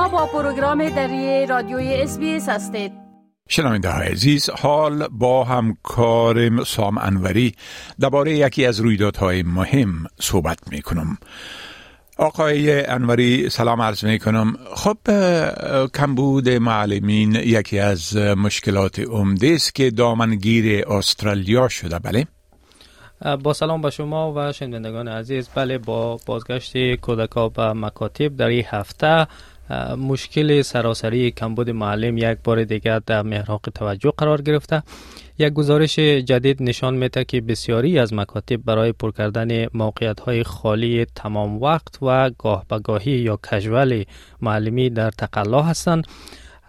شما با پروگرام دری رادیوی اس هستید. شنونده های عزیز حال با همکارم سام انوری درباره یکی از رویدادهای مهم صحبت می کنم آقای انوری سلام عرض می کنم خب کمبود معلمین یکی از مشکلات عمده است که دامنگیر استرالیا شده بله؟ با سلام به شما و شنوندگان عزیز. بله با بازگشت کودکا به مکاتب در این هفته مشکل سراسری کمبود معلم یک بار دیگر در محراق توجه قرار گرفته. یک گزارش جدید نشان میده که بسیاری از مکاتب برای پر کردن موقعیت های خالی تمام وقت و گاه به گاهی یا کژوال معلمی در تقلا هستند.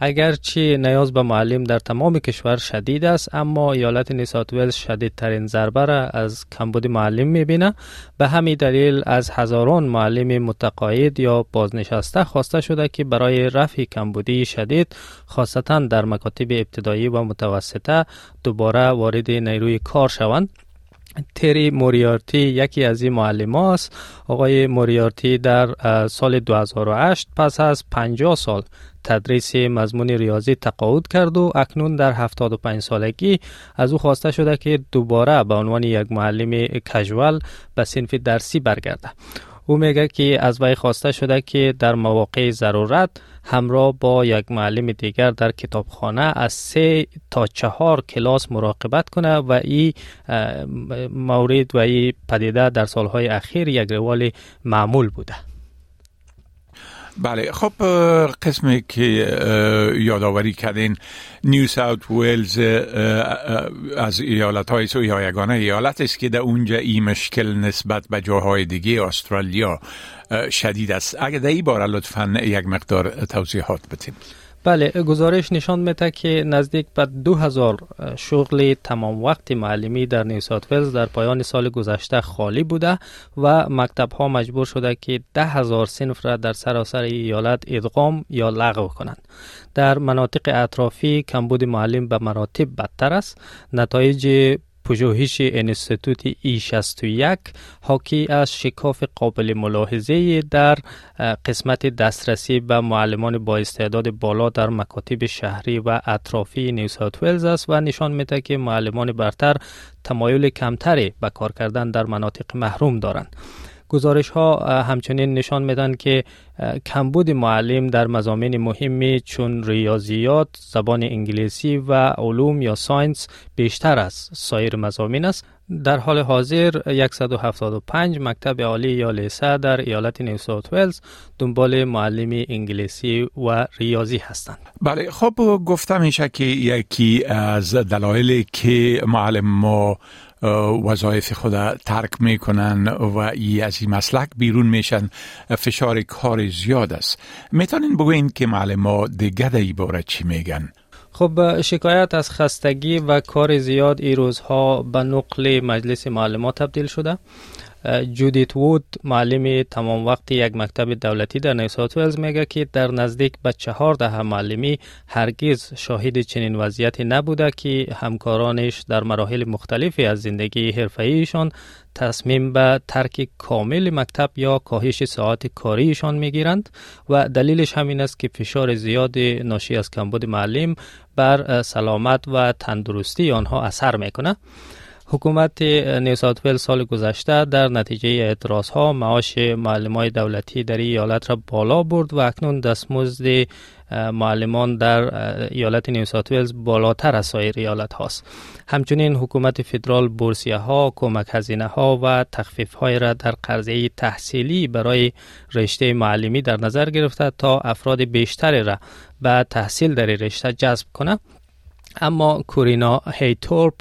اگرچه نیاز به معلم در تمام کشور شدید است اما ایالت نیسات ویلز شدیدترین ضربه را از کمبود معلم می‌بینه. به همین دلیل از هزاران معلم متقاعد یا بازنشسته خواسته شده که برای رفع کمبودی شدید خاصتا در مکاتب ابتدایی و متوسطه دوباره وارد نیروی کار شوند. تری موریارتی یکی از این معلم است آقای موریارتی در سال 2008 پس از 50 سال تدریس مضمون ریاضی تقاعد کرد و اکنون در 75 سالگی از او خواسته شده که دوباره به عنوان یک معلم کژوال به صنف درسی برگرده. او میگه که از وی خواسته شده که در مواقع ضرورت همراه با یک معلم دیگر در کتابخانه از سه تا چهار کلاس مراقبت کنه و این مورد و این پدیده در سالهای اخیر یک روال معمول بوده. بله خب قسمی که یادآوری کردین نیو ساوت ویلز از ایالت های سوی یگانه ایالت است که در اونجا این مشکل نسبت به جاهای دیگه استرالیا شدید است. اگر در این باره لطفا یک مقدار توضیحات بتیم بله گزارش نشان میده که نزدیک به 2000 شغل تمام وقت معلمی در نیوسات ولز در پایان سال گذشته خالی بوده و مکتب ها مجبور شده که ده هزار صنف را در سراسر ایالت ادغام یا لغو کنند. در مناطق اطرافی کمبود معلم به مراتب بدتر است. نتایج پژوهش انستیتوت ای 61 حاکی از شکاف قابل ملاحظه در قسمت دسترسی به معلمان با استعداد بالا در مکاتب شهری و اطرافی نیو ساوت ولز است و نشان میده که معلمان برتر تمایل کمتری به کار کردن در مناطق محروم دارند. گزارش ها همچنین نشان میدن که کمبود معلم در مضامین مهمی چون ریاضیات، زبان انگلیسی و علوم یا science بیشتر از سایر مزامین است. در حال حاضر 175 مکتب عالی یا لیسه در ایالت نیو ساوت ولز دنبال معلم انگلیسی و ریاضی هستند. بله خب گفتم میشه که یکی از دلایلی که معلم ما وظایف خود ترک می‌کنن و ای از این مسلک بیرون میشن فشار کار زیاد است می‌تونین بگوین که معلم ها دیگه ای باره چی میگن خب شکایت از خستگی و کار زیاد این روزها به نقل مجلس معلمات تبدیل شده. جودیت وود معلم تمام وقت یک مکتب دولتی در نیوساوت ولز میگه که در نزدیک به چهار دهه معلمی هرگز شاهد چنین وضعیتی نبوده که همکارانش در مراحل مختلفی از زندگی حرفه‌ایشان تصمیم به ترک کامل مکتب یا کاهش ساعت کاریشان می‌گیرند و دلیلش همین است که فشار زیاد ناشی از کمبود معلم بر سلامت و تندرستی آنها اثر می‌کنه حکومت نیوساوت ویل سال گذشته در نتیجه اعتراض ها معاش معلم های دولتی در ایالت را بالا برد و اکنون دستمزد معلمان در ایالت نیوساوت ویلز بالاتر از سایر ایالت هاست. همچنین حکومت فدرال بورسیه ها کمک هزینه ها و تخفیف های را در قرضه تحصیلی برای رشته معلمی در نظر گرفته تا افراد بیشتری را به تحصیل در رشته جذب کنه. اما کورینا هیتورپ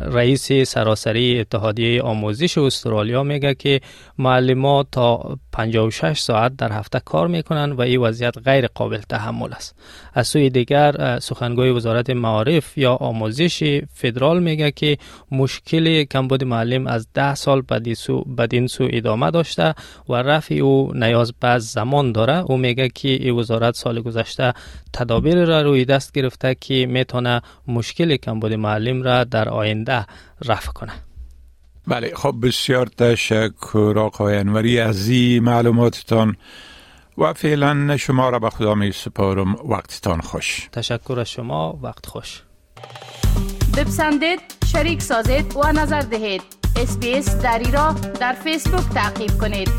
رئیس سراسری اتحادیه آموزش استرالیا میگه که معلمات تا 56 ساعت در هفته کار می‌کنن و این وضعیت غیر قابل تحمل است. از سوی دیگر سخنگوی وزارت معارف یا آموزش فدرال میگه که مشکل کمبود معلم از ده سال بدین سو ادامه داشته و رفع او نیاز به زمان داره. او میگه که این وزارت سال گذشته تدابیر را روی دست گرفته که می‌تونه مشکل کمبود معلم را در آینده رفع کنه. بله خب بسیار تشکر آقای انوری از این معلوماتتان و فعلا شما را به خدا می سپارم. وقتتان خوش. تشکر از شما. وقت خوش. بپسندید شریک سازید و نظر دهید. اسپیس دری را در فیسبوک تعقیب کنید.